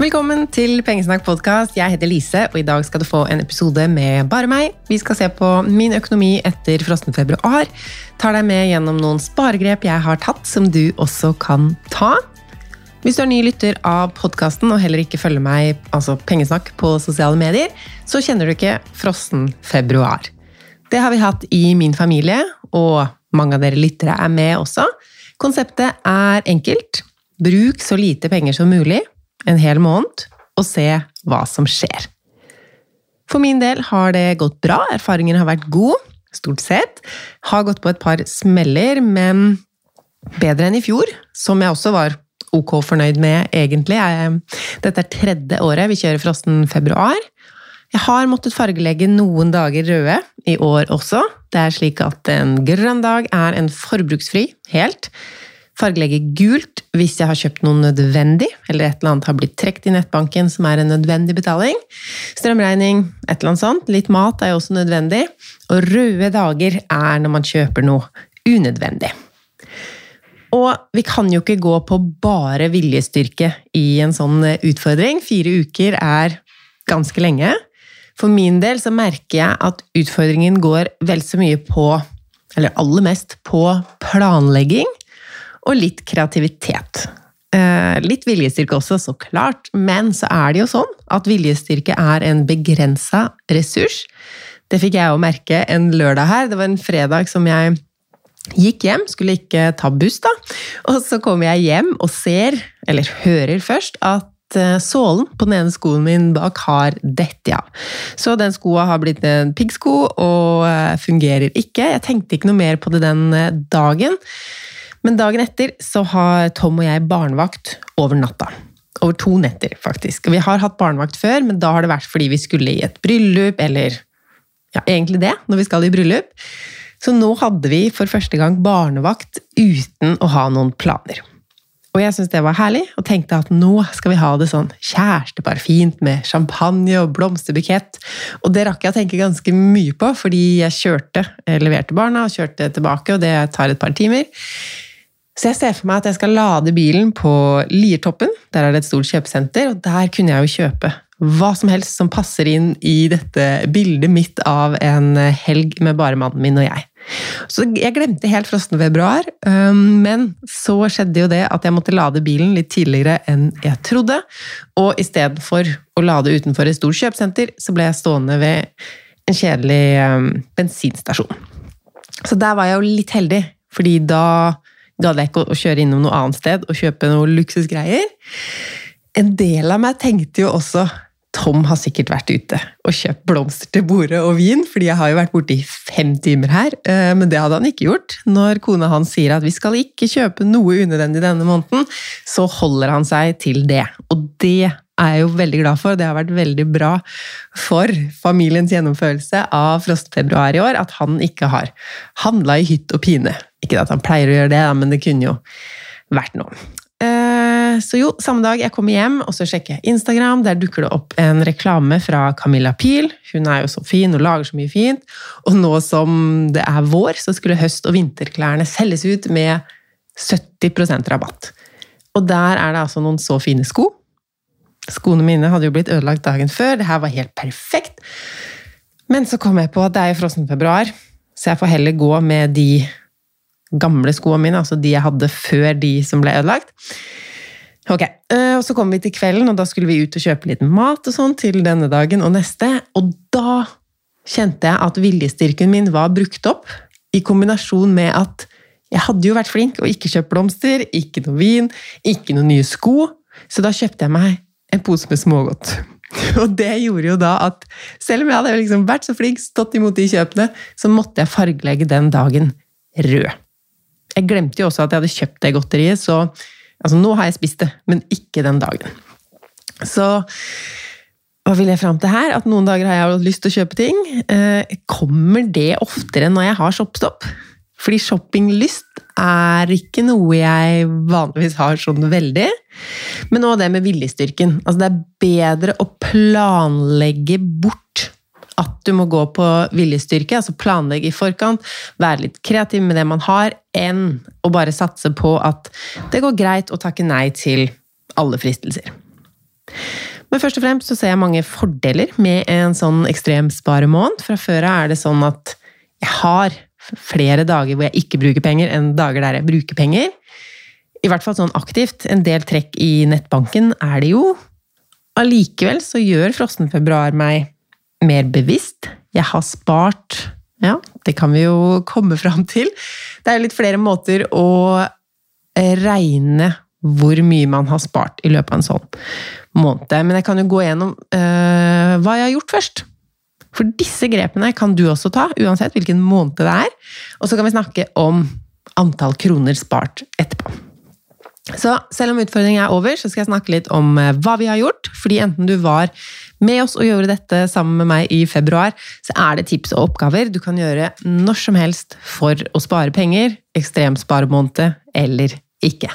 Velkommen til Pengesnakk podkast. Jeg heter Lise, og i dag skal du få en episode med bare meg. Vi skal se på min økonomi etter frossen februar. Tar deg med gjennom noen sparegrep jeg har tatt, som du også kan ta. Hvis du er ny lytter av podkasten og heller ikke følger meg, altså Pengesnakk, på sosiale medier, så kjenner du ikke frossen februar. Det har vi hatt i min familie, og mange av dere lyttere er med også. Konseptet er enkelt. Bruk så lite penger som mulig en hel måned og se hva som skjer. For min del har det gått bra, erfaringen har vært god, stort sett. Har gått på et par smeller, men bedre enn i fjor, som jeg også var ok fornøyd med, egentlig. Dette er tredje året vi kjører frossen februar. Jeg har måttet fargelegge noen dager røde i år også. Det er slik at en grønn dag er en forbruksfri, helt fargelegge gult hvis jeg har kjøpt noe nødvendig, eller et eller annet har blitt trukket i nettbanken som er en nødvendig betaling. Strømregning, et eller annet sånt. Litt mat er jo også nødvendig. Og røde dager er når man kjøper noe unødvendig. Og vi kan jo ikke gå på bare viljestyrke i en sånn utfordring. Fire uker er ganske lenge. For min del så merker jeg at utfordringen går vel så mye på, eller aller mest, på planlegging og litt kreativitet. Eh, litt viljestyrke også, så klart, men så er det jo sånn at viljestyrke er en begrensa ressurs. Det fikk jeg jo merke en lørdag her. Det var en fredag som jeg gikk hjem, skulle ikke ta buss, da. Og så kommer jeg hjem og ser, eller hører først, at eh, sålen på den ene skoen min bak har dette ja. Så den skoa har blitt en piggsko og eh, fungerer ikke. Jeg tenkte ikke noe mer på det den dagen. Men dagen etter så har Tom og jeg barnevakt over natta. Over to netter, faktisk. Vi har hatt barnevakt før, men da har det vært fordi vi skulle i et bryllup, eller ja, egentlig det, når vi skal i bryllup. Så nå hadde vi for første gang barnevakt uten å ha noen planer. Og jeg syntes det var herlig, og tenkte at nå skal vi ha det sånn kjærestepar fint med champagne og blomsterbukett. Og det rakk jeg å tenke ganske mye på, fordi jeg kjørte, jeg leverte barna og kjørte tilbake, og det tar et par timer. Så jeg ser for meg at jeg skal lade bilen på Liertoppen. Der er det et stort kjøpesenter, og der kunne jeg jo kjøpe hva som helst som passer inn i dette bildet mitt av en helg med bare mannen min og jeg. Så jeg glemte helt frosten februar, men så skjedde jo det at jeg måtte lade bilen litt tidligere enn jeg trodde. Og istedenfor å lade utenfor et stort kjøpesenter, så ble jeg stående ved en kjedelig bensinstasjon. Så der var jeg jo litt heldig, fordi da gadd jeg ikke å kjøre innom noe annet sted og kjøpe noe luksusgreier. En del av meg tenkte jo også Tom har sikkert vært ute og kjøpt blomster til bordet og vin, fordi jeg har jo vært borte i fem timer her, eh, men det hadde han ikke gjort. Når kona hans sier at vi skal ikke kjøpe noe unødvendig denne måneden, så holder han seg til det. Og det er jeg jo veldig glad for. Det har vært veldig bra for familiens gjennomførelse av frostfebruar i år at han ikke har handla i hytt og pine. Ikke at han pleier å gjøre det, men det kunne jo vært noe. Eh, så jo, samme dag jeg kommer hjem, og så sjekker jeg Instagram. Der dukker det opp en reklame fra Camilla Pil. Hun er jo så fin og lager så mye fint. Og nå som det er vår, så skulle høst- og vinterklærne selges ut med 70% rabatt. Og der er det altså noen så fine sko. Skoene mine hadde jo blitt ødelagt dagen før. Det her var helt perfekt. Men så kom jeg på at det er jo frossen februar, så jeg får heller gå med de gamle skoene mine, altså de jeg hadde før de som ble ødelagt. Ok, eh, og Så kom vi til kvelden, og da skulle vi ut og kjøpe litt mat og sånn til denne dagen og neste. Og da kjente jeg at viljestyrken min var brukt opp, i kombinasjon med at jeg hadde jo vært flink og ikke kjøpt blomster, ikke noe vin, ikke noen nye sko. Så da kjøpte jeg meg en pose med smågodt. Og det gjorde jo da at selv om jeg hadde liksom vært så flink, stått imot de kjøpene, så måtte jeg fargelegge den dagen rød. Jeg glemte jo også at jeg hadde kjøpt det godteriet, så altså, nå har jeg spist det, men ikke den dagen. Så hva vil jeg fram til her? At noen dager har jeg lyst til å kjøpe ting. Eh, kommer det oftere når jeg har shoppstopp? Fordi shoppinglyst er ikke noe jeg vanligvis har sånn veldig. Men òg det med viljestyrken. Altså det er bedre å planlegge bort at du må gå på viljestyrke, altså planlegge i forkant, være litt kreativ med det man har, enn å bare satse på at det går greit å takke nei til alle fristelser. Men først og fremst så ser jeg mange fordeler med en sånn ekstremsparemåned. Fra før av er det sånn at jeg har flere dager hvor jeg ikke bruker penger, enn dager der jeg bruker penger. I hvert fall sånn aktivt. En del trekk i nettbanken er det jo. Allikevel så gjør frossen februar meg mer bevisst. Jeg har spart Ja, det kan vi jo komme fram til. Det er litt flere måter å regne hvor mye man har spart i løpet av en sånn måned. Men jeg kan jo gå gjennom øh, hva jeg har gjort først. For disse grepene kan du også ta, uansett hvilken måned det er. Og så kan vi snakke om antall kroner spart etterpå. Så selv om utfordringen er over, så skal jeg snakke litt om eh, hva vi har gjort. Fordi enten du var med oss og gjorde dette sammen med meg i februar, så er det tips og oppgaver du kan gjøre når som helst for å spare penger, ekstremsparemåned eller ikke.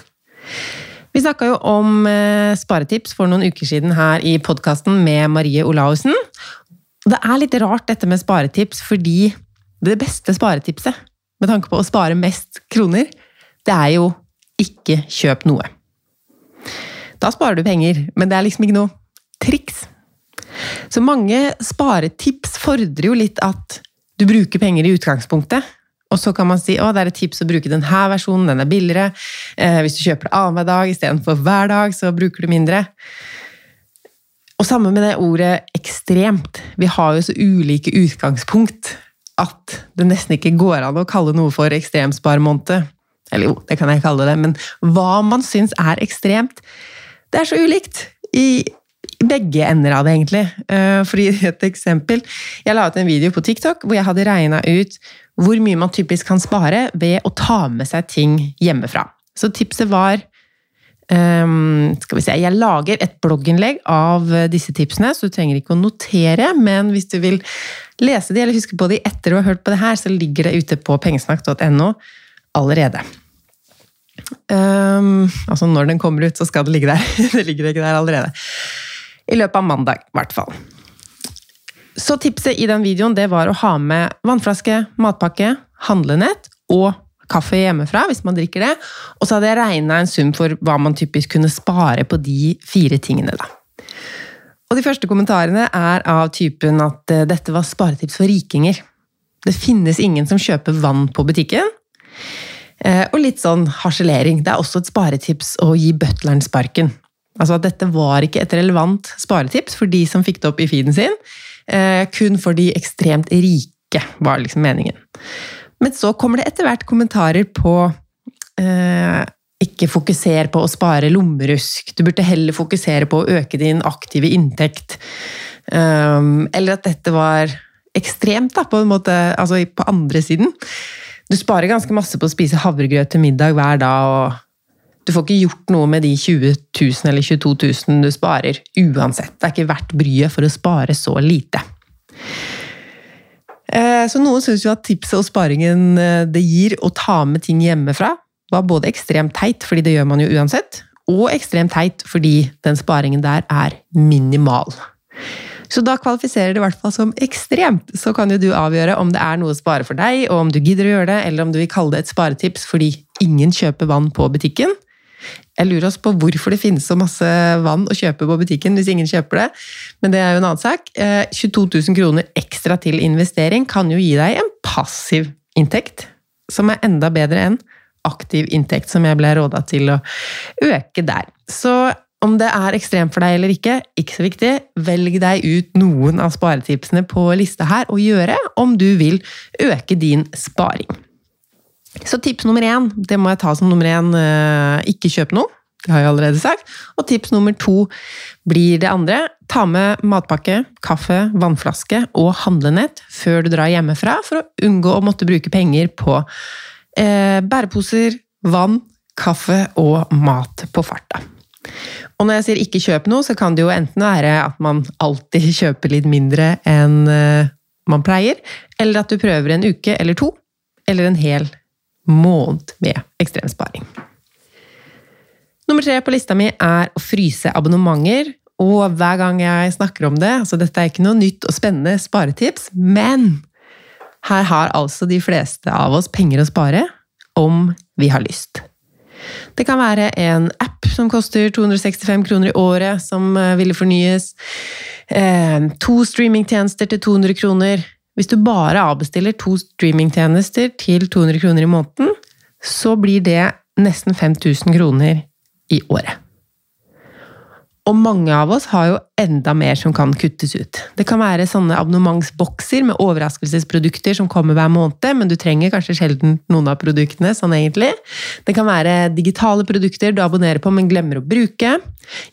Vi snakka jo om eh, sparetips for noen uker siden her i podkasten med Marie Olaussen. Det er litt rart dette med sparetips, fordi det beste sparetipset med tanke på å spare mest kroner, det er jo ikke kjøp noe. Da sparer du penger, men det er liksom ikke noe triks. Så mange sparetips fordrer jo litt at du bruker penger i utgangspunktet. Og så kan man si å, det er et tips å bruke denne versjonen, den er billigere. Eh, hvis du kjøper det annenhver dag istedenfor hver dag, så bruker du mindre. Og samme med det ordet ekstremt. Vi har jo så ulike utgangspunkt at det nesten ikke går an å kalle noe for ekstremsparemåned. Eller jo, det kan jeg kalle det, men hva man syns er ekstremt, det er så ulikt. I begge ender av det, egentlig. For å gi et eksempel Jeg la ut en video på TikTok hvor jeg hadde regna ut hvor mye man typisk kan spare ved å ta med seg ting hjemmefra. Så tipset var Um, skal vi se, Jeg lager et blogginnlegg av disse tipsene, så du trenger ikke å notere. Men hvis du vil lese de eller huske på de etter å ha hørt på det her, så ligger det ute på pengesnakk.no allerede. Um, altså når den kommer ut, så skal det ligge der. det ligger ikke der allerede. I løpet av mandag, i hvert fall. Så tipset i den videoen det var å ha med vannflaske, matpakke, handlenett og kaffe hjemmefra hvis man drikker det. Og så hadde jeg regna en sum for hva man typisk kunne spare på de fire tingene. da. Og De første kommentarene er av typen at eh, dette var sparetips for rikinger. Det finnes ingen som kjøper vann på butikken. Eh, og litt sånn harselering. Det er også et sparetips å gi butleren sparken. Altså at dette var ikke et relevant sparetips for de som fikk det opp i feeden sin. Eh, kun for de ekstremt rike, var liksom meningen. Men så kommer det etter hvert kommentarer på eh, ikke fokuser på å spare lommerusk. Du burde heller fokusere på å øke din aktive inntekt. Um, eller at dette var ekstremt, da, på en måte, altså på andre siden. Du sparer ganske masse på å spise havregrøt til middag hver dag, og du får ikke gjort noe med de 20 000 eller 22 000 du sparer uansett. Det er ikke verdt bryet for å spare så lite. Eh, så noen syns jo at tipset og sparingen eh, det gir å ta med ting hjemmefra, var både ekstremt teit, fordi det gjør man jo uansett, og ekstremt teit fordi den sparingen der er minimal. Så da kvalifiserer det i hvert fall som ekstremt. Så kan jo du avgjøre om det er noe å spare for deg, og om du gidder å gjøre det, eller om du vil kalle det et sparetips fordi ingen kjøper vann på butikken. Jeg lurer oss på hvorfor det finnes så masse vann å kjøpe på butikken hvis ingen kjøper det, men det er jo en annen sak. 22 eh, 000 kroner ekstra til investering kan jo gi deg en passiv inntekt, som er enda bedre enn aktiv inntekt, som jeg ble råda til å øke der. Så om det er ekstremt for deg eller ikke, ikke så viktig. Velg deg ut noen av sparetipsene på lista her, og gjøre om du vil øke din sparing. Så tips nummer én, det må jeg ta som nummer én, eh, ikke kjøp noe. Det har jeg allerede sagt. Og tips nummer to blir det andre. Ta med matpakke, kaffe, vannflaske og handlenett før du drar hjemmefra, for å unngå å måtte bruke penger på eh, bæreposer, vann, kaffe og mat på farta. Og når jeg sier ikke kjøp noe, så kan det jo enten være at man alltid kjøper litt mindre enn eh, man pleier, eller at du prøver en uke eller to, eller en hel måned med ekstremsparing. Nummer tre på lista mi er å fryse abonnementer. Og hver gang jeg snakker om det altså Dette er ikke noe nytt og spennende sparetips, men her har altså de fleste av oss penger å spare om vi har lyst. Det kan være en app som koster 265 kroner i året, som eh, ville fornyes. Eh, to streamingtjenester til 200 kroner. Hvis du bare avbestiller to streamingtjenester til 200 kroner i måneden, så blir det nesten 5000 kroner i året. Og mange av oss har jo enda mer som kan kuttes ut. Det kan være sånne abonnementsbokser med overraskelsesprodukter som kommer hver måned, men du trenger kanskje sjelden noen av produktene, sånn egentlig. Det kan være digitale produkter du abonnerer på, men glemmer å bruke.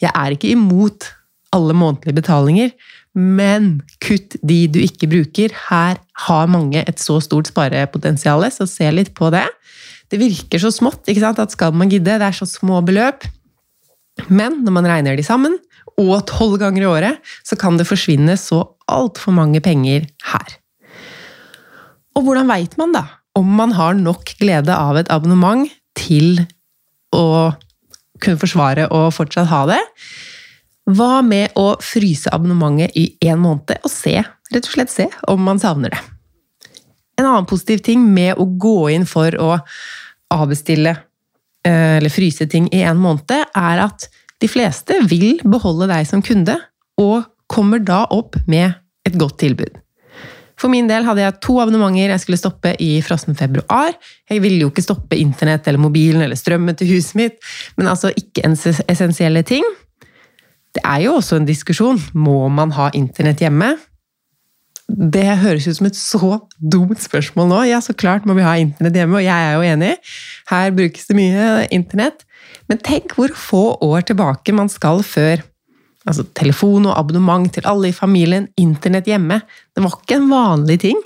Jeg er ikke imot alle månedlige betalinger, men kutt de du ikke bruker. Her har mange et så stort sparepotensial, så se litt på det. Det virker så smått, ikke sant? at skal man gidde, det er så små beløp. Men når man regner de sammen, og tolv ganger i året, så kan det forsvinne så altfor mange penger her. Og hvordan veit man da om man har nok glede av et abonnement til å kunne forsvare og fortsatt ha det? Hva med å fryse abonnementet i én måned og se, rett og slett se, om man savner det? En annen positiv ting med å gå inn for å avbestille Eh, eller fryse ting i en måned, er at de fleste vil beholde deg som kunde, og kommer da opp med et godt tilbud. For min del hadde jeg to abonnementer jeg skulle stoppe i frossen februar. Jeg ville jo ikke stoppe internett eller mobilen eller strømmen til huset mitt, men altså ikke essensielle ting. Det er jo også en diskusjon. Må man ha internett hjemme? Det høres ut som et så dumt spørsmål nå. Ja, så klart må vi ha internett hjemme, og jeg er jo enig. Her brukes det mye internett. Men tenk hvor få år tilbake man skal før altså telefon og abonnement til alle i familien, internett hjemme. Det var ikke en vanlig ting.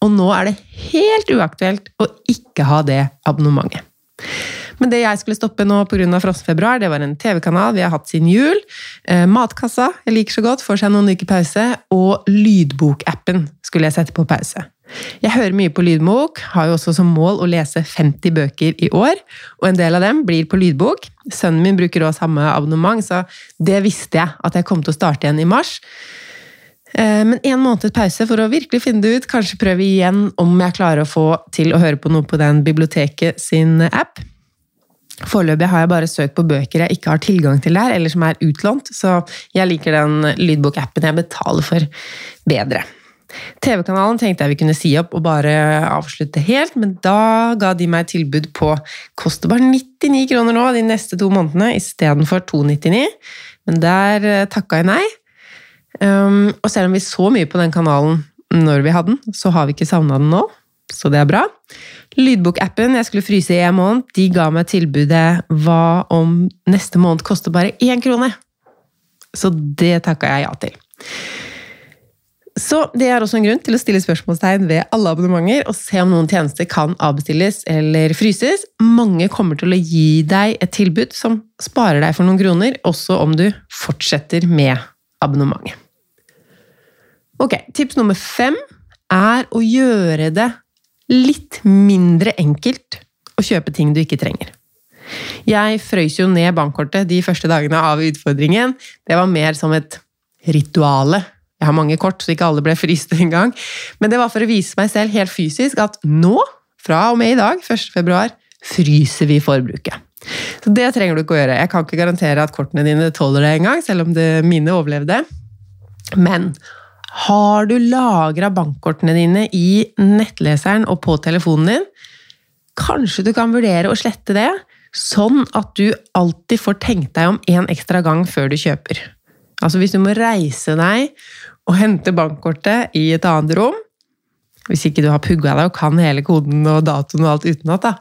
Og nå er det helt uaktuelt å ikke ha det abonnementet. Men det jeg skulle stoppe nå pga. frostfebruar, det var en TV-kanal vi har hatt siden jul. Eh, Matkassa, jeg liker så godt, får seg noen uker pause. Og lydbokappen skulle jeg sette på pause. Jeg hører mye på lydbok, har jo også som mål å lese 50 bøker i år. Og en del av dem blir på lydbok. Sønnen min bruker også samme abonnement, så det visste jeg at jeg kom til å starte igjen i mars. Eh, men en måneds pause for å virkelig finne det ut. Kanskje prøve igjen om jeg klarer å få til å høre på noe på den biblioteket sin app. Foreløpig har jeg bare søkt på bøker jeg ikke har tilgang til der, eller som er utlånt, så jeg liker den lydbokappen jeg betaler for, bedre. TV-kanalen tenkte jeg vi kunne si opp og bare avslutte helt, men da ga de meg tilbud på koster bare 99 kroner nå de neste to månedene istedenfor 299. Men der eh, takka jeg nei. Um, og selv om vi så mye på den kanalen når vi hadde den, så har vi ikke savna den nå, så det er bra. Lydbokappen jeg skulle fryse i en måned, de ga meg tilbudet hva om neste måned koster bare én krone? Så det takka jeg ja til. Så det er også en grunn til å stille spørsmålstegn ved alle abonnementer og se om noen tjenester kan avbestilles eller fryses. Mange kommer til å gi deg et tilbud som sparer deg for noen kroner, også om du fortsetter med abonnementet. Ok, tips nummer fem er å gjøre det litt mindre enkelt å kjøpe ting du ikke trenger. Jeg frøys jo ned bankkortet de første dagene av utfordringen. Det var mer som et rituale. Jeg har mange kort, så ikke alle ble fryst engang. Men det var for å vise meg selv helt fysisk at nå, fra og med i dag, 1. februar, fryser vi forbruket. Så det trenger du ikke å gjøre. Jeg kan ikke garantere at kortene dine tåler det engang, selv om det mine overlevde. Men har du lagra bankkortene dine i nettleseren og på telefonen din? Kanskje du kan vurdere å slette det, sånn at du alltid får tenkt deg om en ekstra gang før du kjøper. Altså hvis du må reise deg og hente bankkortet i et annet rom, hvis ikke du har pugga deg og kan hele koden og datoen og alt utenat, da.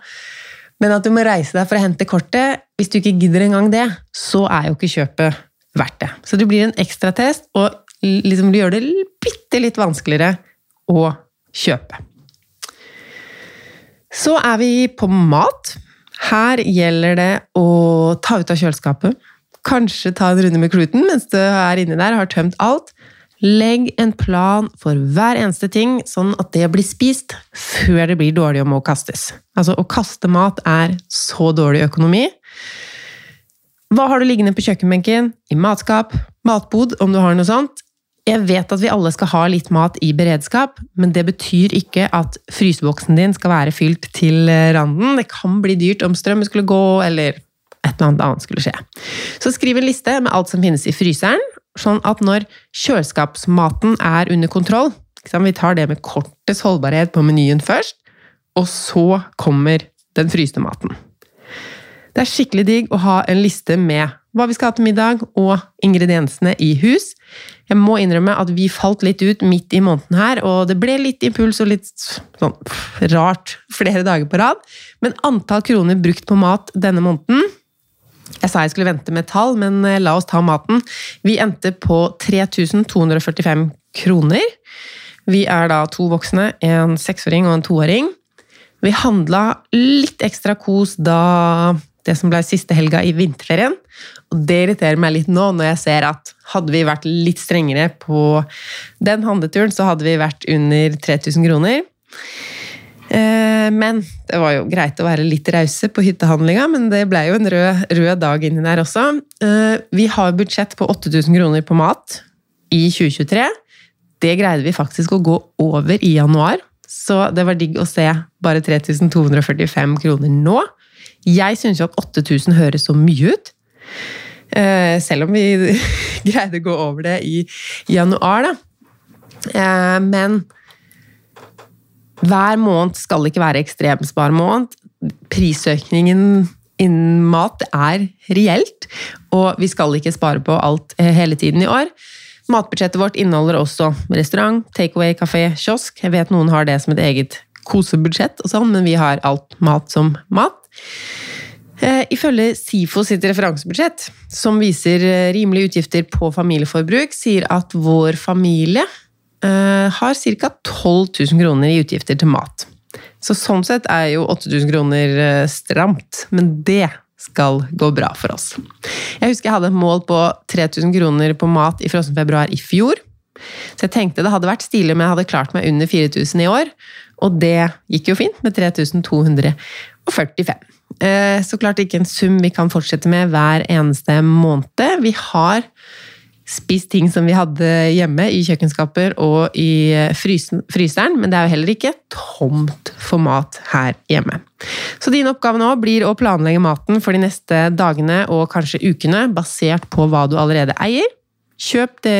Men at du må reise deg for å hente kortet, hvis du ikke gidder engang det, så er jo ikke kjøpet verdt det. Så det blir en ekstra test, og liksom gjør det bitte litt vanskeligere å kjøpe. Så er vi på mat. Her gjelder det å ta ut av kjøleskapet. Kanskje ta en runde med kluten mens du er inni der og har tømt alt. Legg en plan for hver eneste ting, sånn at det blir spist før det blir dårlig og må kastes. Altså, å kaste mat er så dårlig økonomi. Hva har du liggende på kjøkkenbenken, i matskap, matbod, om du har noe sånt? Jeg vet at vi alle skal ha litt mat i beredskap, men det betyr ikke at fryseboksen din skal være fylt til randen. Det kan bli dyrt om strømmen skulle gå, eller et noe annet skulle skje. Så skriv en liste med alt som finnes i fryseren, sånn at når kjøleskapsmaten er under kontroll Vi tar det med kortest holdbarhet på menyen først, og så kommer den fryste maten. Det er skikkelig digg å ha en liste med hva vi skal ha til middag, og ingrediensene i hus. Jeg må innrømme at vi falt litt ut midt i måneden her, og det ble litt impuls og litt sånn rart flere dager på rad. Men antall kroner brukt på mat denne måneden Jeg sa jeg skulle vente med tall, men eh, la oss ta maten. Vi endte på 3245 kroner. Vi er da to voksne, en seksåring og en toåring. Vi handla litt ekstra kos da det som ble siste helga i vinterferien. Og det irriterer meg litt nå, når jeg ser at hadde vi vært litt strengere på den handleturen, så hadde vi vært under 3000 kroner. Eh, men det var jo greit å være litt rause på hyttehandlinga, men det ble jo en rød, rød dag inni der også. Eh, vi har budsjett på 8000 kroner på mat i 2023. Det greide vi faktisk å gå over i januar, så det var digg å se bare 3245 kroner nå. Jeg syns jo at 8000 høres så mye ut. Eh, selv om vi greide å gå over det i januar, da. Eh, men hver måned skal ikke være ekstremsparemåned. Prisøkningen innen mat er reelt, og vi skal ikke spare på alt eh, hele tiden i år. Matbudsjettet vårt inneholder også restaurant, takeaway, kafé, kiosk. Jeg vet noen har det som et eget kosebudsjett, og sånn, men vi har alt mat som mat. Eh, ifølge SIFO sitt referansebudsjett, som viser eh, rimelige utgifter på familieforbruk, sier at vår familie uh, har ca. 12 000 kroner i utgifter til mat. Så sånn sett er jo 8000 kroner stramt, men det skal gå bra for oss. Jeg husker jeg hadde et mål på 3000 kroner på mat i frossen februar i fjor. Så jeg tenkte det hadde vært stilig om jeg hadde klart meg under 4000 i år. Og det gikk jo fint, med 3245. Eh, så klart ikke en sum vi kan fortsette med hver eneste måned. Vi har spist ting som vi hadde hjemme i kjøkkenskaper og i frysen, fryseren, men det er jo heller ikke tomt for mat her hjemme. Så din oppgave nå blir å planlegge maten for de neste dagene og kanskje ukene, basert på hva du allerede eier. Kjøp det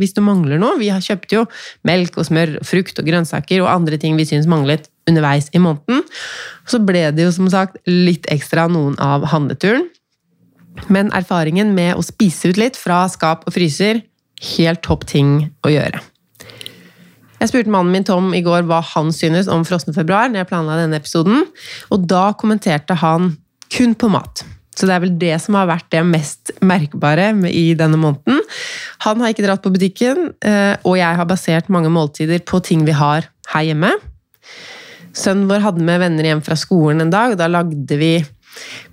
hvis du mangler noe. Vi har kjøpt jo melk og smør, frukt og grønnsaker og andre ting vi syns manglet underveis i måneden. Så ble det jo som sagt litt ekstra noen av handleturen. Men erfaringen med å spise ut litt fra skap og fryser, helt topp ting å gjøre. Jeg spurte mannen min Tom i går hva han synes om frossen februar, når jeg planla denne episoden, og da kommenterte han kun på mat. Så det er vel det som har vært det mest merkbare i denne måneden. Han har ikke dratt på butikken, eh, og jeg har basert mange måltider på ting vi har her hjemme. Sønnen vår hadde med venner hjem fra skolen en dag, da lagde vi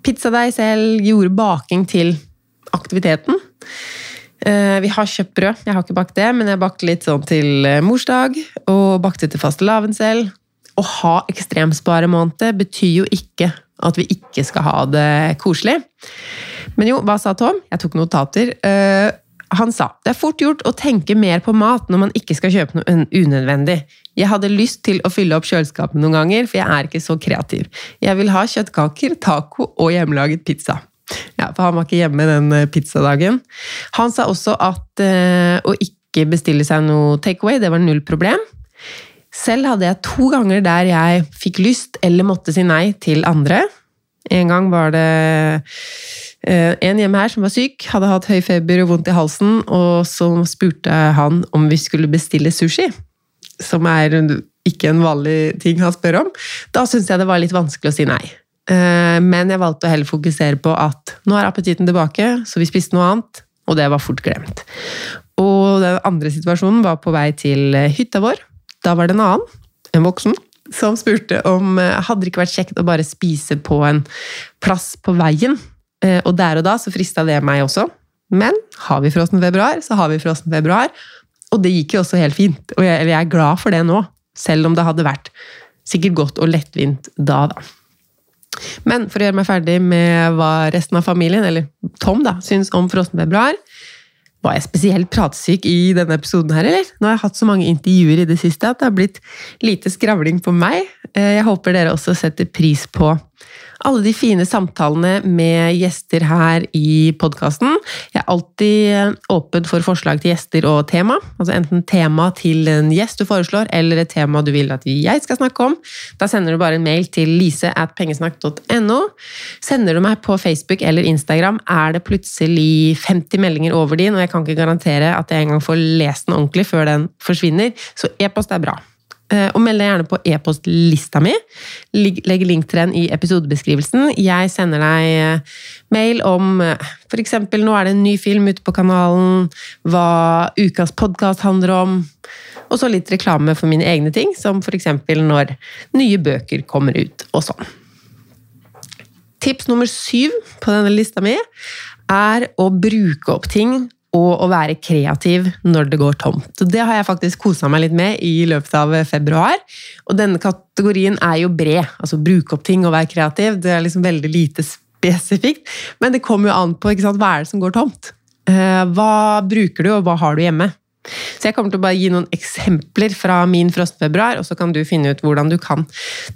pizzadeig selv, gjorde baking til aktiviteten. Eh, vi har kjøpt brød, jeg har ikke bakt det, men jeg bakte litt sånn til eh, morsdag, og bakte til fastelavn selv. Å ha ekstremsparemåned betyr jo ikke at vi ikke skal ha det koselig. Men jo, hva sa Tom? Jeg tok notater. Uh, han sa det er fort gjort å tenke mer på mat når man ikke skal kjøpe noe unødvendig. Jeg hadde lyst til å fylle opp kjøleskapet noen ganger, for jeg er ikke så kreativ. Jeg vil ha kjøttkaker, taco og hjemmelaget pizza. Ja, For han var ikke hjemme den eh, pizzadagen. Han sa også at uh, å ikke bestille seg noe takeaway, det var null problem. Selv hadde jeg to ganger der jeg fikk lyst eller måtte si nei til andre. En gang var det eh, en hjemme her som var syk, hadde hatt høy feber og vondt i halsen, og så spurte han om vi skulle bestille sushi. Som er ikke en vanlig ting han spør om. Da syntes jeg det var litt vanskelig å si nei. Eh, men jeg valgte å heller fokusere på at nå er appetitten tilbake, så vi spiste noe annet, og det var fort glemt. Og den andre situasjonen var på vei til hytta vår. Da var det en annen, en voksen, som spurte om eh, hadde det ikke vært kjekt å bare spise på en plass på veien. Eh, og der og da så frista det meg også. Men har vi frossen februar, så har vi frossen februar. Og det gikk jo også helt fint. Og jeg, jeg er glad for det nå. Selv om det hadde vært sikkert godt og lettvint da, da. Men for å gjøre meg ferdig med hva resten av familien, eller Tom, da, syns om frossen februar, var jeg spesielt pratsyk i denne episoden her, eller? Nå har jeg hatt så mange intervjuer i det siste at det har blitt lite skravling på meg. Eh, jeg håper dere også setter pris på alle de fine samtalene med gjester her i podkasten. Jeg er alltid åpen for forslag til gjester og tema. Altså enten tema til en gjest du foreslår, eller et tema du vil at jeg skal snakke om. Da sender du bare en mail til lise at pengesnakk.no. Sender du meg på Facebook eller Instagram, er det plutselig 50 meldinger over din, og jeg kan ikke garantere at jeg engang får lest den ordentlig før den forsvinner, så e-post er bra. Eh, og meld deg gjerne på e-postlista mi. Legg link til den i episodebeskrivelsen. Jeg sender deg eh, mail om eh, f.eks. nå er det en ny film ute på kanalen, hva ukas podkast handler om, og så litt reklame for mine egne ting, som f.eks. når nye bøker kommer ut, og sånn. Tips nummer syv på denne lista mi er å bruke opp ting og å være kreativ når det går tomt. Det har jeg faktisk kosa meg litt med i løpet av februar. Og denne kategorien er jo bred. Altså bruke opp ting og være kreativ. Det er liksom veldig lite spesifikt. Men det kommer jo an på ikke sant, hva er det som går tomt. Eh, hva bruker du, og hva har du hjemme? Så jeg kommer til å bare gi noen eksempler fra min frostfebruar, og så kan du finne ut hvordan du kan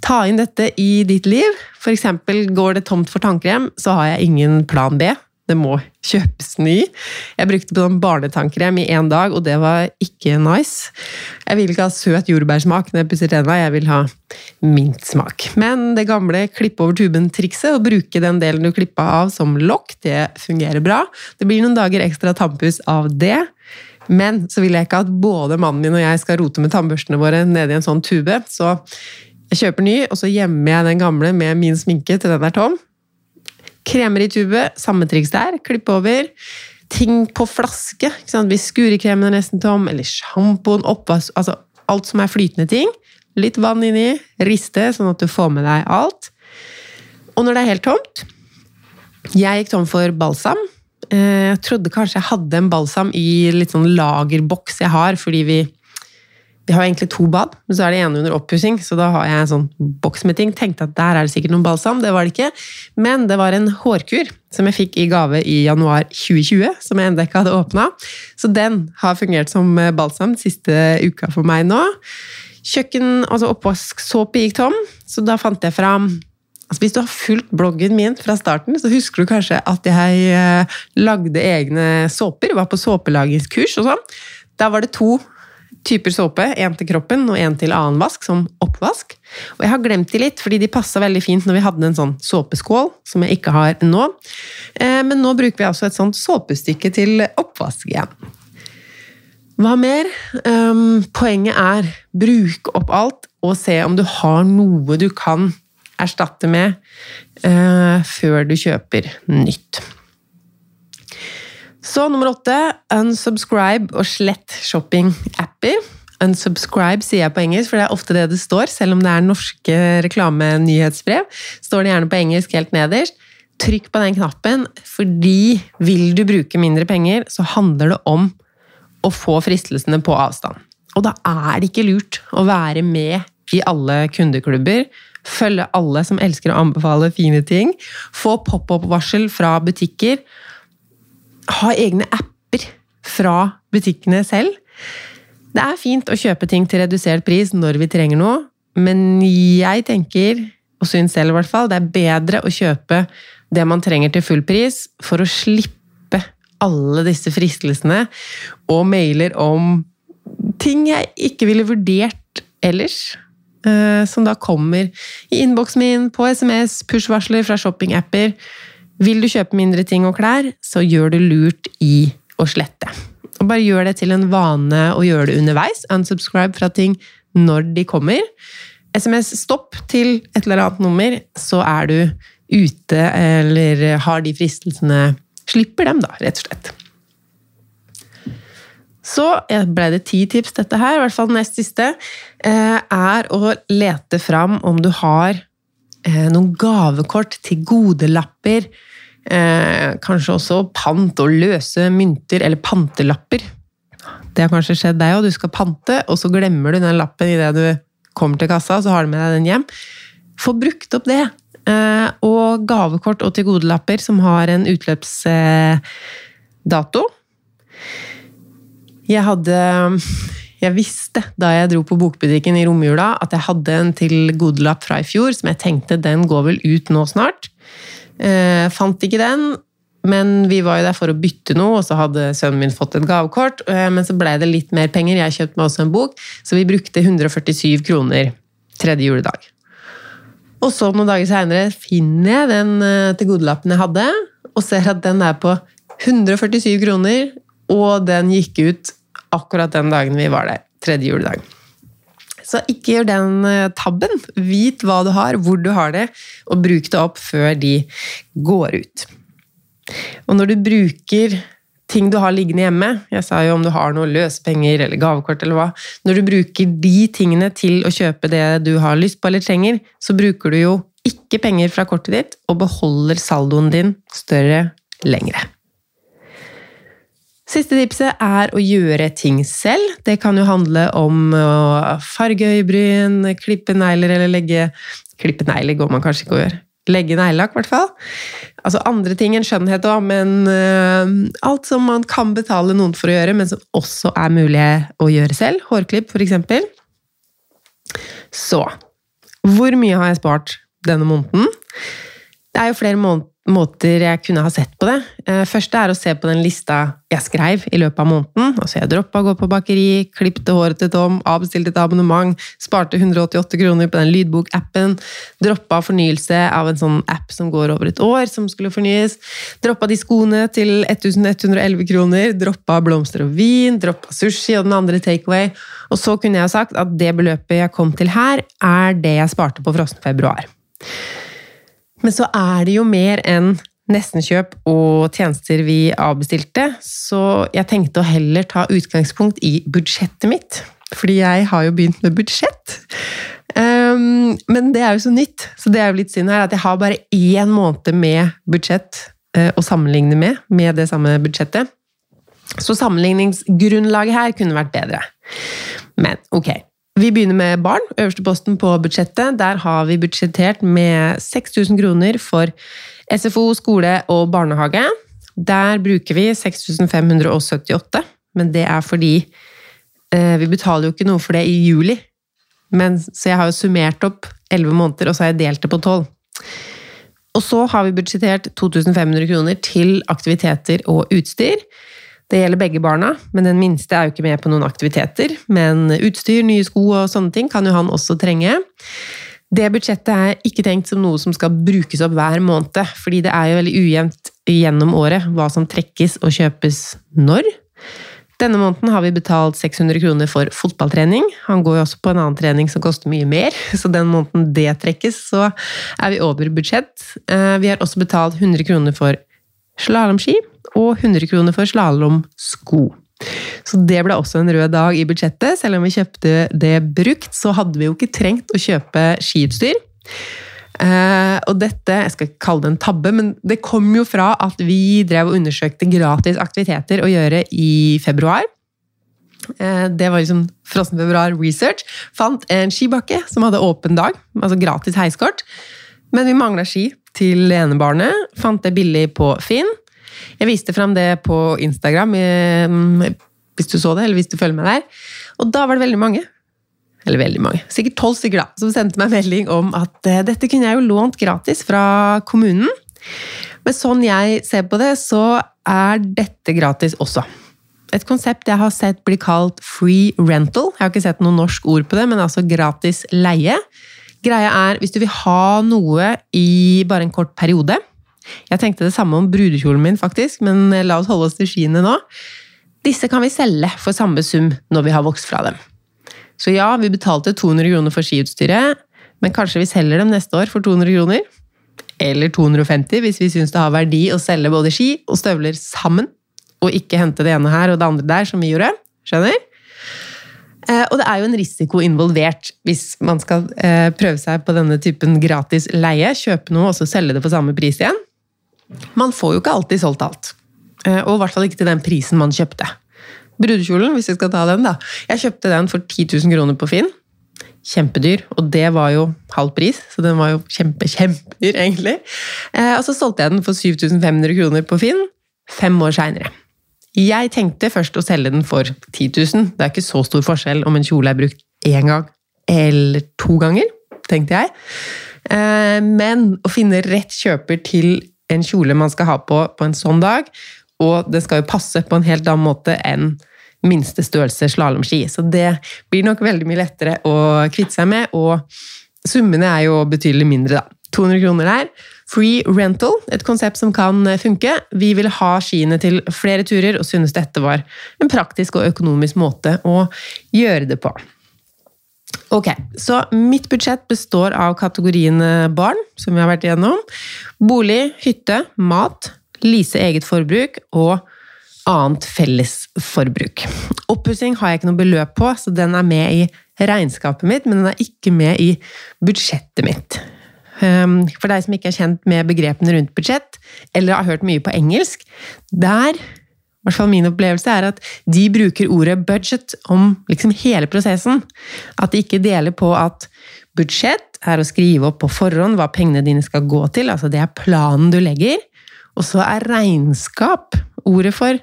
ta inn dette i ditt liv. F.eks. går det tomt for tannkrem, så har jeg ingen plan B det må kjøpes ny. Jeg brukte på sånn barnetannkrem i én dag, og det var ikke nice. Jeg vil ikke ha søt jordbærsmak når jeg pusser tenna, jeg vil ha mintsmak. Men det gamle klippe over tuben-trikset, å bruke den delen du klippa av som lokk, det fungerer bra. Det blir noen dager ekstra tannpuss av det. Men så vil jeg ikke at både mannen min og jeg skal rote med tannbørstene våre nedi en sånn tube. Så jeg kjøper ny, og så gjemmer jeg den gamle med min sminke til den er tom. Kremer i tube, samme triks der. Klipp over. Ting på flaske. Hvis skurekremen er nesten tom, eller sjampoen, oppvask altså Alt som er flytende ting. Litt vann inni, riste, sånn at du får med deg alt. Og når det er helt tomt Jeg gikk tom for balsam. Eh, jeg trodde kanskje jeg hadde en balsam i litt sånn lagerboks jeg har, fordi vi vi har egentlig to bad, men så er det ene under oppussing, så da har jeg en sånn boks med ting. Tenkte at der er det sikkert noen balsam, det var det ikke. Men det var en hårkur som jeg fikk i gave i januar 2020, som jeg ennå ikke hadde åpna. Så den har fungert som eh, balsam siste uka for meg nå. Kjøkken, altså Oppvasksåpe gikk tom, så da fant jeg fram Altså, hvis du har fulgt bloggen min fra starten, så husker du kanskje at jeg eh, lagde egne såper. Var på såpelagingskurs og sånn. Da var det to typer såpe. En til kroppen og en til annen vask, som oppvask. Og jeg har glemt de litt, fordi de passa veldig fint når vi hadde en sånn såpeskål, som jeg ikke har nå. Eh, men nå bruker vi altså et sånt såpestykke til oppvask igjen. Hva mer? Um, poenget er bruk opp alt, og se om du har noe du kan erstatte med uh, før du kjøper nytt. Så nummer åtte unsubscribe og slett shopping-apper. Unsubscribe sier jeg på engelsk, for det er ofte det det står. Selv om det er norske reklamenyhetsbrev, står det gjerne på engelsk helt nederst. Trykk på den knappen, fordi vil du bruke mindre penger, så handler det om å få fristelsene på avstand. Og da er det ikke lurt å være med i alle kundeklubber, følge alle som elsker å anbefale fine ting, få pop-opp-varsel fra butikker ha egne apper fra butikkene selv. Det er fint å kjøpe ting til redusert pris når vi trenger noe, men jeg tenker, og syns selv i hvert fall, det er bedre å kjøpe det man trenger til full pris, for å slippe alle disse fristelsene og mailer om ting jeg ikke ville vurdert ellers. Eh, som da kommer i innboksen min, på SMS, push-varsler fra shoppingapper. Vil du kjøpe mindre ting og klær, så gjør du lurt i å slette. Og bare gjør det til en vane å gjøre det underveis. Unsubscribe fra ting når de kommer. SMS stopp til et eller annet nummer, så er du ute eller har de fristelsene Slipper dem, da, rett og slett. Så ble det ti tips, dette her, i hvert fall nest siste, eh, er å lete fram om du har eh, noen gavekort til godelapper Eh, kanskje også pant og løse mynter, eller pantelapper. Det har kanskje skjedd deg òg. Du skal pante, og så glemmer du den lappen idet du kommer til kassa, så har du med deg den hjem. Få brukt opp det. Eh, og gavekort og tilgodelapper som har en utløpsdato. Jeg hadde Jeg visste da jeg dro på bokbutikken i romjula at jeg hadde en tilgodelapp fra i fjor som jeg tenkte den går vel ut nå snart. Eh, fant ikke den, men vi var jo der for å bytte noe, og så hadde sønnen min fått et gavekort. Eh, men så ble det litt mer penger, jeg kjøpte meg også en bok, så vi brukte 147 kroner tredje juledag. Og så noen dager seinere finner jeg den eh, til jeg hadde, og ser at den er på 147 kroner, og den gikk ut akkurat den dagen vi var der. Tredje juledag. Så ikke gjør den eh, tabben. Vit hva du har, hvor du har det, og bruk det opp før de går ut. Og når du bruker ting du har liggende hjemme, jeg sa jo om du har noe løsepenger eller gavekort eller hva, når du bruker de tingene til å kjøpe det du har lyst på eller trenger, så bruker du jo ikke penger fra kortet ditt og beholder saldoen din større lengre. Siste tipset er å gjøre ting selv. Det kan jo handle om å farge øyebryn, klippe negler eller legge Klippe negler går man kanskje ikke å gjøre. Legge neglelakk, i hvert fall. Altså andre ting enn skjønnhet òg, men uh, alt som man kan betale noen for å gjøre, men som også er mulig å gjøre selv. Hårklipp, f.eks. Så Hvor mye har jeg spart denne måneden? Det er jo flere måneder måter jeg kunne ha sett på det. Eh, første er å se på den lista jeg skrev i løpet av måneden. Altså jeg droppa å gå på bakeri, klipte håret til Tom, avbestilte et abonnement, sparte 188 kroner på den lydbokappen, droppa fornyelse av en sånn app som går over et år, som skulle fornyes, droppa de skoene til 1111 kroner, droppa blomster og vin, droppa sushi og den andre takeaway. Og så kunne jeg sagt at det beløpet jeg kom til her, er det jeg sparte på frossen februar. Men så er det jo mer enn nestenkjøp og tjenester vi avbestilte, så jeg tenkte å heller ta utgangspunkt i budsjettet mitt. Fordi jeg har jo begynt med budsjett. Um, men det er jo så nytt, så det er jo litt synd her at jeg har bare én måned med budsjett uh, å sammenligne med, med det samme budsjettet. Så sammenligningsgrunnlaget her kunne vært bedre. Men ok, vi begynner med barn, øverste posten på budsjettet. Der har vi budsjettert med 6000 kroner for SFO, skole og barnehage. Der bruker vi 6578, men det er fordi eh, vi betaler jo ikke noe for det i juli. Men, så jeg har jo summert opp 11 måneder, og så har jeg delt det på 12. Og så har vi budsjettert 2500 kroner til aktiviteter og utstyr. Det gjelder begge barna, men den minste er jo ikke med på noen aktiviteter. Men utstyr, nye sko og sånne ting kan jo han også trenge. Det budsjettet er ikke tenkt som noe som skal brukes opp hver måned, fordi det er jo veldig ujevnt gjennom året hva som trekkes og kjøpes når. Denne måneden har vi betalt 600 kroner for fotballtrening. Han går jo også på en annen trening som koster mye mer, så den måneden det trekkes, så er vi over budsjett. Eh, vi har også betalt 100 kroner for slalåmski og 100 kroner for slalåmsko. Så det ble også en rød dag i budsjettet. Selv om vi kjøpte det brukt, så hadde vi jo ikke trengt å kjøpe skiutstyr. Uh, og dette, jeg skal ikke kalle det en tabbe, men det kom jo fra at vi drev og undersøkte gratis aktiviteter å gjøre i februar. Uh, det var liksom Frossen februar research. Fant en skibakke som hadde åpen dag, altså gratis heiskort. Men vi mangla ski til enebarnet. Fant det billig på Finn. Jeg viste fram det på Instagram, eh, hvis du så det, eller hvis du følger med der. Og da var det veldig mange, eller veldig mange, sikkert tolv stykker, da, som sendte meg melding om at eh, dette kunne jeg jo lånt gratis fra kommunen. Men sånn jeg ser på det, så er dette gratis også. Et konsept jeg har sett bli kalt free rental. Jeg har ikke sett noe norsk ord på det, men altså gratis leie. Greia er, hvis du vil ha noe i bare en kort periode, jeg tenkte det samme om brudekjolen min, faktisk, men la oss holde oss til skiene nå. Disse kan vi selge for samme sum når vi har vokst fra dem. Så ja, vi betalte 200 kroner for skiutstyret, men kanskje vi selger dem neste år for 200 kroner? Eller 250 hvis vi syns det har verdi å selge både ski og støvler sammen, og ikke hente det ene her og det andre der, som vi gjorde. Skjønner? Eh, og det er jo en risiko involvert hvis man skal eh, prøve seg på denne typen gratis leie. Kjøpe noe og så selge det på samme pris igjen. Man får jo ikke alltid solgt alt. Eh, og i hvert fall ikke til den prisen man kjøpte. Brudekjolen, hvis vi skal ta den, da. Jeg kjøpte den for 10 000 kroner på Finn. Kjempedyr, og det var jo halv pris, så den var jo kjempe, kjempedyr, egentlig. Eh, og så solgte jeg den for 7500 kroner på Finn fem år seinere. Jeg tenkte først å selge den for 10 000. Det er ikke så stor forskjell om en kjole er brukt én gang eller to ganger, tenkte jeg. Eh, men å finne rett kjøper til en kjole man skal ha på på en sånn dag, og det skal jo passe på en helt annen måte enn minste størrelse slalåmski. Så det blir nok veldig mye lettere å kvitte seg med, og summene er jo betydelig mindre, da. 200 kroner der. Free rental, et konsept som kan funke. Vi vil ha skiene til flere turer, og synes dette var en praktisk og økonomisk måte å gjøre det på. Ok, så mitt budsjett består av kategoriene barn, som vi har vært igjennom, bolig, hytte, mat, lease eget forbruk og annet fellesforbruk. Oppussing har jeg ikke noe beløp på, så den er med i regnskapet mitt, men den er ikke med i budsjettet mitt. Ehm, for deg som ikke er kjent med begrepene rundt budsjett, eller har hørt mye på engelsk, der hvert fall min opplevelse er at de bruker ordet budget om liksom hele prosessen. At de ikke deler på at budsjett er å skrive opp på forhånd hva pengene dine skal gå til, altså det er planen du legger. Og så er regnskap ordet for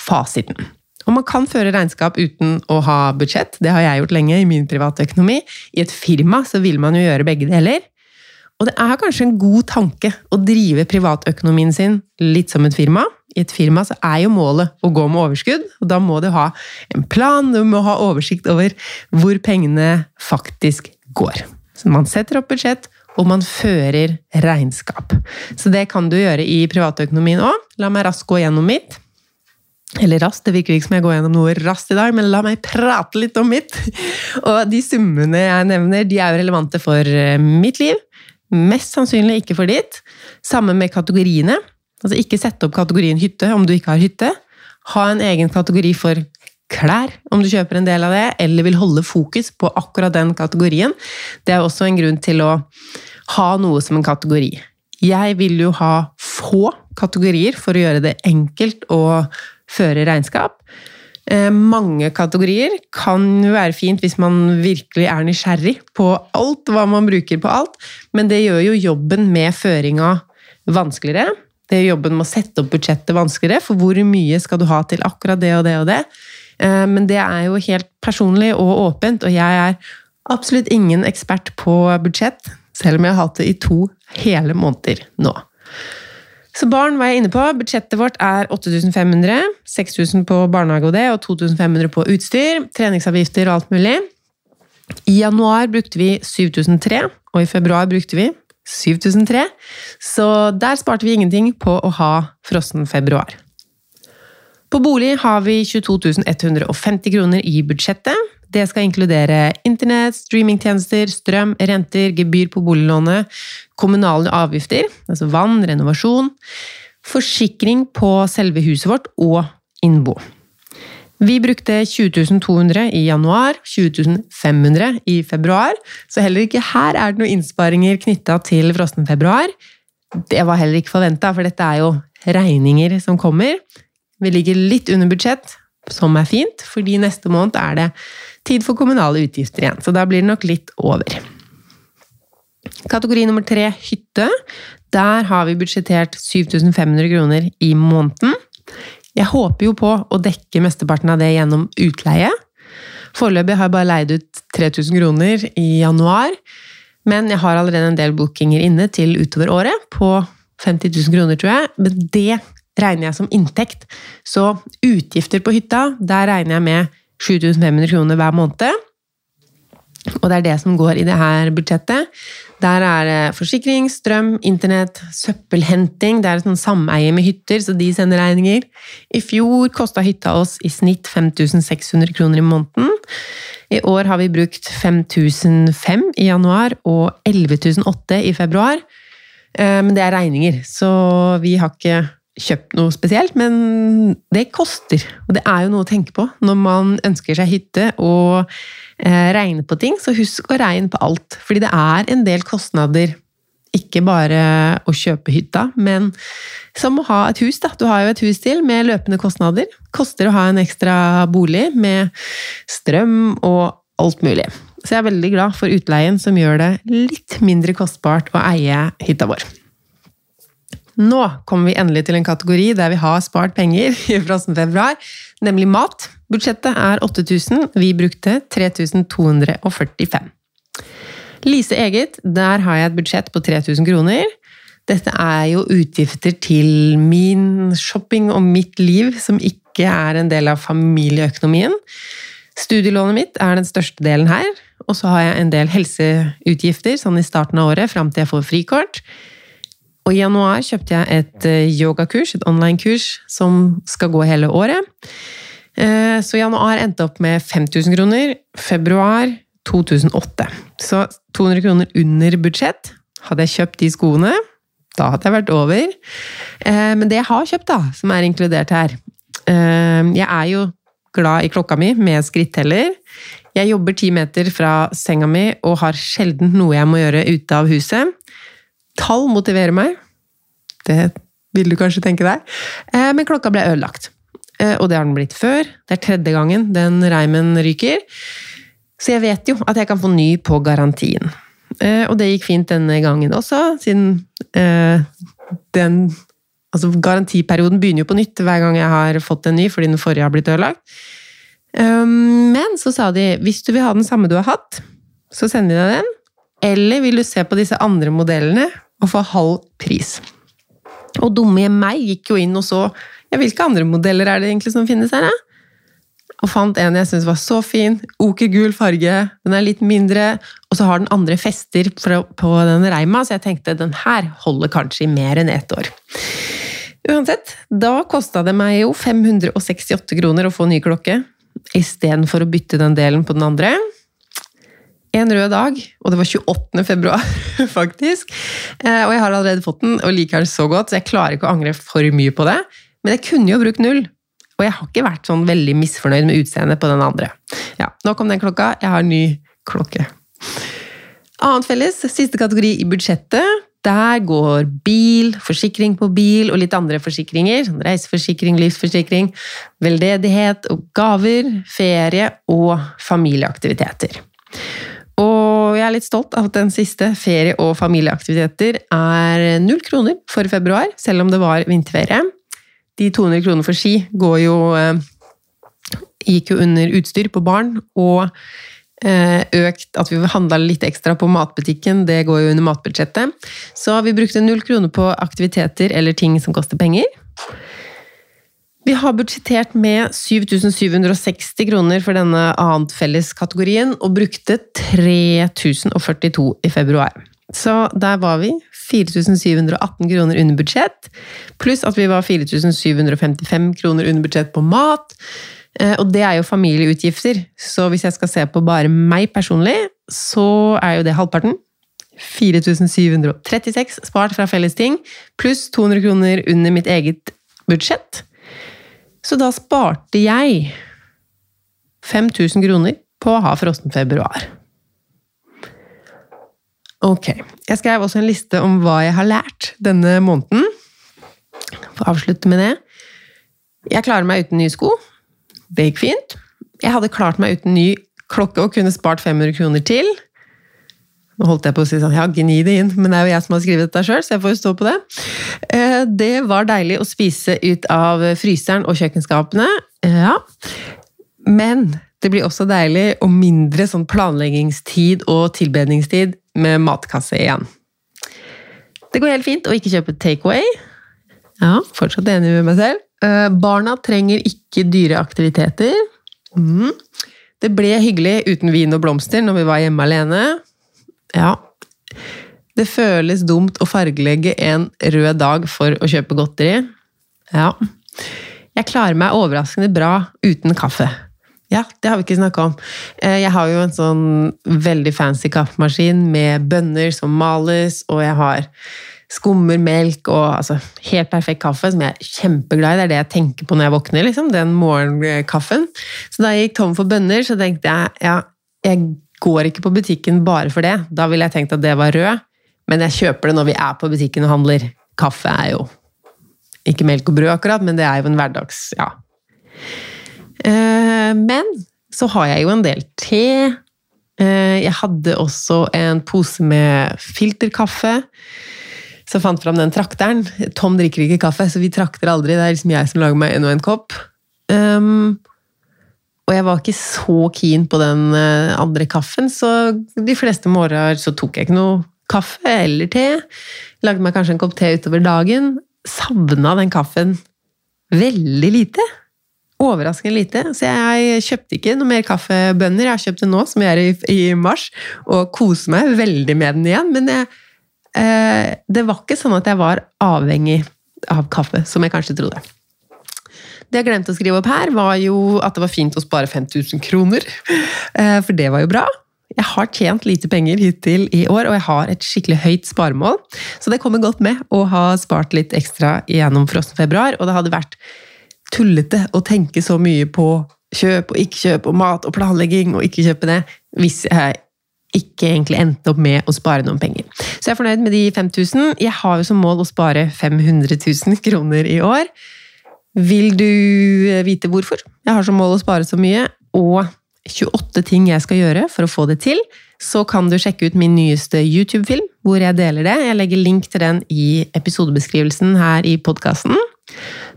fasiten. Og man kan føre regnskap uten å ha budsjett, det har jeg gjort lenge i min private økonomi. I et firma så vil man jo gjøre begge deler. Og det er kanskje en god tanke å drive privatøkonomien sin litt som et firma. I et firma så er jo målet å gå med overskudd, og da må du ha en plan, du må ha oversikt over hvor pengene faktisk går. Så man setter opp budsjett, og man fører regnskap. Så det kan du gjøre i privatøkonomien òg. La meg raskt gå gjennom mitt. Eller raskt, det virker ikke som jeg går gjennom noe raskt i dag, men la meg prate litt om mitt. Og de summene jeg nevner, de er jo relevante for eh, mitt liv Mest sannsynlig ikke for ditt. Samme med kategoriene. Altså ikke sette opp kategorien hytte om du ikke har hytte. Ha en egen kategori for klær, om du kjøper en del av det, eller vil holde fokus på akkurat den kategorien. Det er også en grunn til å ha noe som en kategori. Jeg vil jo ha få kategorier for å gjøre det enkelt å føre regnskap. Eh, mange kategorier kan jo være fint hvis man virkelig er nysgjerrig på alt, hva man bruker på alt, men det gjør jo jobben med føringa vanskeligere. Det gjør jobben med å sette opp budsjettet vanskeligere, for hvor mye skal du ha til akkurat det og det og det? Eh, men det er jo helt personlig og åpent, og jeg er absolutt ingen ekspert på budsjett, selv om jeg har hatt det i to hele måneder nå. Så barn var jeg inne på. Budsjettet vårt er 8500. 6000 på barnehage og det, og 2500 på utstyr. Treningsavgifter og alt mulig. I januar brukte vi 7003, og i februar brukte vi 7003. Så der sparte vi ingenting på å ha frossen februar. På bolig har vi 22 150 kroner i budsjettet. Det skal inkludere internett, streamingtjenester, strøm, renter, gebyr på boliglånet, kommunale avgifter, altså vann, renovasjon, forsikring på selve huset vårt og innbo. Vi brukte 20 200 i januar, 20 500 i februar, så heller ikke her er det noen innsparinger knytta til frossen februar. Det var heller ikke forventa, for dette er jo regninger som kommer. Vi ligger litt under budsjett, som er fint, fordi neste måned er det tid for kommunale utgifter igjen. Så da blir det nok litt over. Kategori nummer tre hytte. Der har vi budsjettert 7500 kroner i måneden. Jeg håper jo på å dekke mesteparten av det gjennom utleie. Foreløpig har jeg bare leid ut 3000 kroner i januar, men jeg har allerede en del bookinger inne til utover året, på 50 000 kroner, tror jeg. Men det regner jeg som inntekt. Så utgifter på hytta, der regner jeg med 7500 kroner hver måned. Og det er det som går i det her budsjettet. Der er det forsikring, strøm, internett, søppelhenting. Det er et sånn sameie med hytter, så de sender regninger. I fjor kosta hytta oss i snitt 5600 kroner i måneden. I år har vi brukt 5005 i januar og 11008 i februar. Eh, men det er regninger, så vi har ikke kjøpt noe spesielt, men det koster. Og det er jo noe å tenke på når man ønsker seg hytte og eh, regner på ting. Så husk å regne på alt, fordi det er en del kostnader. Ikke bare å kjøpe hytta, men som å ha et hus. Da. Du har jo et hus til med løpende kostnader. Koster å ha en ekstra bolig med strøm og alt mulig. Så jeg er veldig glad for utleien som gjør det litt mindre kostbart å eie hytta vår. Nå kommer vi endelig til en kategori der vi har spart penger i frossen februar, nemlig mat. Budsjettet er 8000, vi brukte 3245. Lise eget, der har jeg et budsjett på 3000 kroner. Dette er jo utgifter til min shopping og mitt liv, som ikke er en del av familieøkonomien. Studielånet mitt er den største delen her, og så har jeg en del helseutgifter sånn i starten av året, fram til jeg får frikort. Og i januar kjøpte jeg et eh, yogakurs, et online-kurs, som skal gå hele året. Eh, så januar endte opp med 5000 kroner. Februar 2008. Så 200 kroner under budsjett. Hadde jeg kjøpt de skoene, da hadde jeg vært over. Eh, men det jeg har kjøpt, da, som er inkludert her Jeg er jo glad i klokka mi med skritteller. Jeg jobber ti meter fra senga mi og har sjelden noe jeg må gjøre ute av huset. Tall motiverer meg. Det vil du kanskje tenke deg. Eh, men klokka ble ødelagt. Eh, og det har den blitt før. Det er tredje gangen den reimen ryker. Så jeg vet jo at jeg kan få ny på garantien. Eh, og det gikk fint denne gangen også, siden den Altså, garantiperioden begynner jo på nytt hver gang jeg har fått en ny fordi den forrige har blitt ødelagt. Men så sa de hvis du vil ha den samme du har hatt, så sender vi deg den. Eller vil du se på disse andre modellene og for halv pris? Og dumme meg gikk jo inn og så ja, hvilke andre modeller er det egentlig som finnes her. Ja? Og fant en jeg syntes var så fin. Okergul farge. Den er litt mindre. Og så har den andre fester på den reima, så jeg tenkte den her holder kanskje i mer enn ett år. Uansett, da kosta det meg jo 568 kroner å få ny klokke, istedenfor å bytte den delen på den andre en rød dag, og det var 28. februar, faktisk. Eh, og jeg har allerede fått den og liker den så godt, så jeg klarer ikke å angre for mye på det. Men jeg kunne jo brukt null, og jeg har ikke vært sånn veldig misfornøyd med utseendet på den andre. Ja, Nå kom den klokka. Jeg har ny klokke. Annet felles, siste kategori i budsjettet. Der går bil, forsikring på bil og litt andre forsikringer. Sånn reiseforsikring, livsforsikring, veldedighet og gaver, ferie og familieaktiviteter. Og jeg er litt stolt av at den siste, ferie- og familieaktiviteter, er null kroner for februar, selv om det var vinterferie. De 200 kroner for ski jo eh, gikk jo under utstyr på barn, og eh, økt at vi handla litt ekstra på matbutikken, det går jo under matbudsjettet. Så vi brukte null kroner på aktiviteter eller ting som koster penger. Vi har budsjettert med 7760 kroner for denne annet felles-kategorien, og brukte 3042 i februar. Så der var vi. 4718 kroner under budsjett, pluss at vi var 4755 kroner under budsjett på mat. Eh, og det er jo familieutgifter, så hvis jeg skal se på bare meg personlig, så er jo det halvparten. 4736 spart fra fellesting, pluss 200 kroner under mitt eget budsjett. Så da sparte jeg 5000 kroner på å ha frossen februar. Ok. Jeg skrev også en liste om hva jeg har lært denne måneden. Får avslutte med det. Jeg klarer meg uten nye sko. Det gikk fint. Jeg hadde klart meg uten ny klokke og kunne spart 500 kroner til. Nå holdt jeg på å si sånn, ja, gni det inn, men det er jo jeg som har skrevet dette sjøl, så jeg får jo stå på det. Eh, det var deilig å spise ut av fryseren og kjøkkenskapene, ja. Men det blir også deilig og mindre sånn planleggingstid og tilbedningstid med matkasse igjen. Det går helt fint å ikke kjøpe takeaway. Ja, fortsatt enig med meg selv. Eh, barna trenger ikke dyre aktiviteter. Mm. Det ble hyggelig uten vin og blomster når vi var hjemme alene. Ja. Det føles dumt å fargelegge en rød dag for å kjøpe godteri. Ja. Jeg klarer meg overraskende bra uten kaffe. Ja, det har vi ikke snakka om. Eh, jeg har jo en sånn veldig fancy kaffemaskin med bønner som males, og jeg har skummer, melk og altså, helt perfekt kaffe, som jeg er kjempeglad i. Det er det jeg tenker på når jeg våkner, liksom, den morgenkaffen. Så da jeg gikk tom for bønner, så tenkte jeg ja, jeg går ikke på butikken bare for det. Da ville jeg tenkt at det var rød, men jeg kjøper det når vi er på butikken og handler. Kaffe er jo ikke melk og brød, akkurat, men det er jo en hverdags Ja. Eh, men så har jeg jo en del te. Eh, jeg hadde også en pose med filterkaffe. Så jeg fant fram den trakteren. Tom drikker ikke kaffe, så vi trakter aldri. Det er liksom jeg som lager meg en og en kopp. Um, og jeg var ikke så keen på den uh, andre kaffen, så de fleste morgener så tok jeg ikke noe kaffe eller te. Lagde meg kanskje en kopp te utover dagen. Savna den kaffen veldig lite. Overraskende lite. Så jeg kjøpte ikke noe mer kaffebønner. Jeg har kjøpt det nå, som jeg i, i mars, og koser meg veldig med den igjen. Men jeg, eh, det var ikke sånn at jeg var avhengig av kaffe, som jeg kanskje trodde. Det jeg glemte å skrive opp her, var jo at det var fint å spare 5000 kroner. Eh, for det var jo bra. Jeg har tjent lite penger hittil i år, og jeg har et skikkelig høyt sparemål. Så det kommer godt med å ha spart litt ekstra gjennom frossen februar. Og det hadde vært tullete å tenke så mye på kjøp og ikke kjøp og mat og planlegging og ikke kjøpe det, hvis jeg ikke egentlig endte opp med å spare noen penger. Så jeg er fornøyd med de 5000. Jeg har jo som mål å spare 500 000 kroner i år. Vil du vite hvorfor jeg har som mål å spare så mye, og 28 ting jeg skal gjøre for å få det til, så kan du sjekke ut min nyeste YouTube-film, hvor jeg deler det. Jeg legger link til den i episodebeskrivelsen her i podkasten.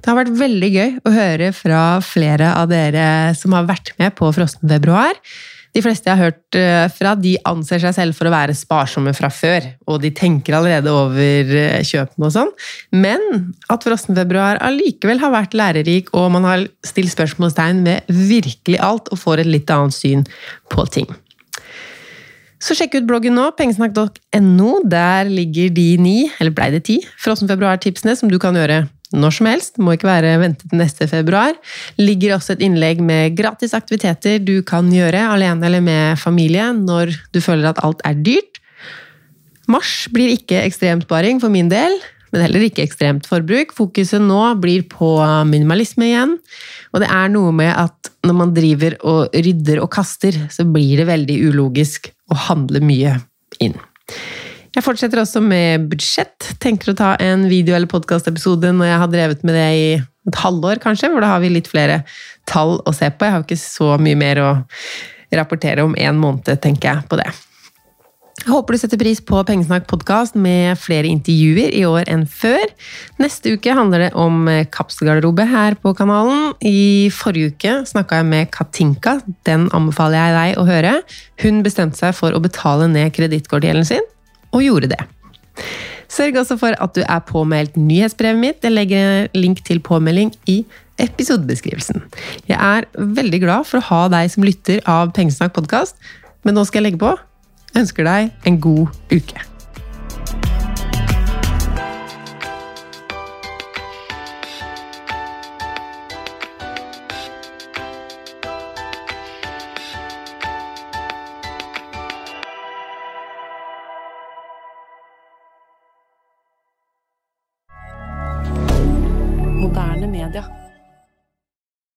Det har vært veldig gøy å høre fra flere av dere som har vært med på Frosten februar. De fleste jeg har hørt eh, fra, de anser seg selv for å være sparsomme fra før, og de tenker allerede over eh, kjøpene og sånn. Men at frossenfebruar allikevel har vært lærerik, og man har stilt spørsmålstegn ved virkelig alt, og får et litt annet syn på ting. Så sjekk ut bloggen nå, pengesnakk.no. Der ligger de ni, eller blei det ti, frossenfebruar-tipsene som du kan gjøre når som helst, må ikke være ventet til neste februar. Ligger også et innlegg med gratis aktiviteter du kan gjøre alene eller med familie når du føler at alt er dyrt. Mars blir ikke ekstremt sparing for min del, men heller ikke ekstremt forbruk. Fokuset nå blir på minimalisme igjen. Og det er noe med at når man driver og rydder og kaster, så blir det veldig ulogisk å handle mye inn. Jeg fortsetter også med budsjett. Tenker å ta en video- eller podkastepisode når jeg har drevet med det i et halvår, kanskje, hvor da har vi litt flere tall å se på. Jeg har ikke så mye mer å rapportere om en måned, tenker jeg på det. Jeg håper du setter pris på Pengesnakk podkast med flere intervjuer i år enn før. Neste uke handler det om kapselgarderobe her på kanalen. I forrige uke snakka jeg med Katinka. Den anbefaler jeg deg å høre. Hun bestemte seg for å betale ned kredittkortgjelden sin og gjorde det. Sørg også for at du er påmeldt nyhetsbrevet mitt. Jeg legger link til påmelding i episodebeskrivelsen. Jeg er veldig glad for å ha deg som lytter av Pengesnakk podkast, men nå skal jeg legge på. Jeg ønsker deg en god uke.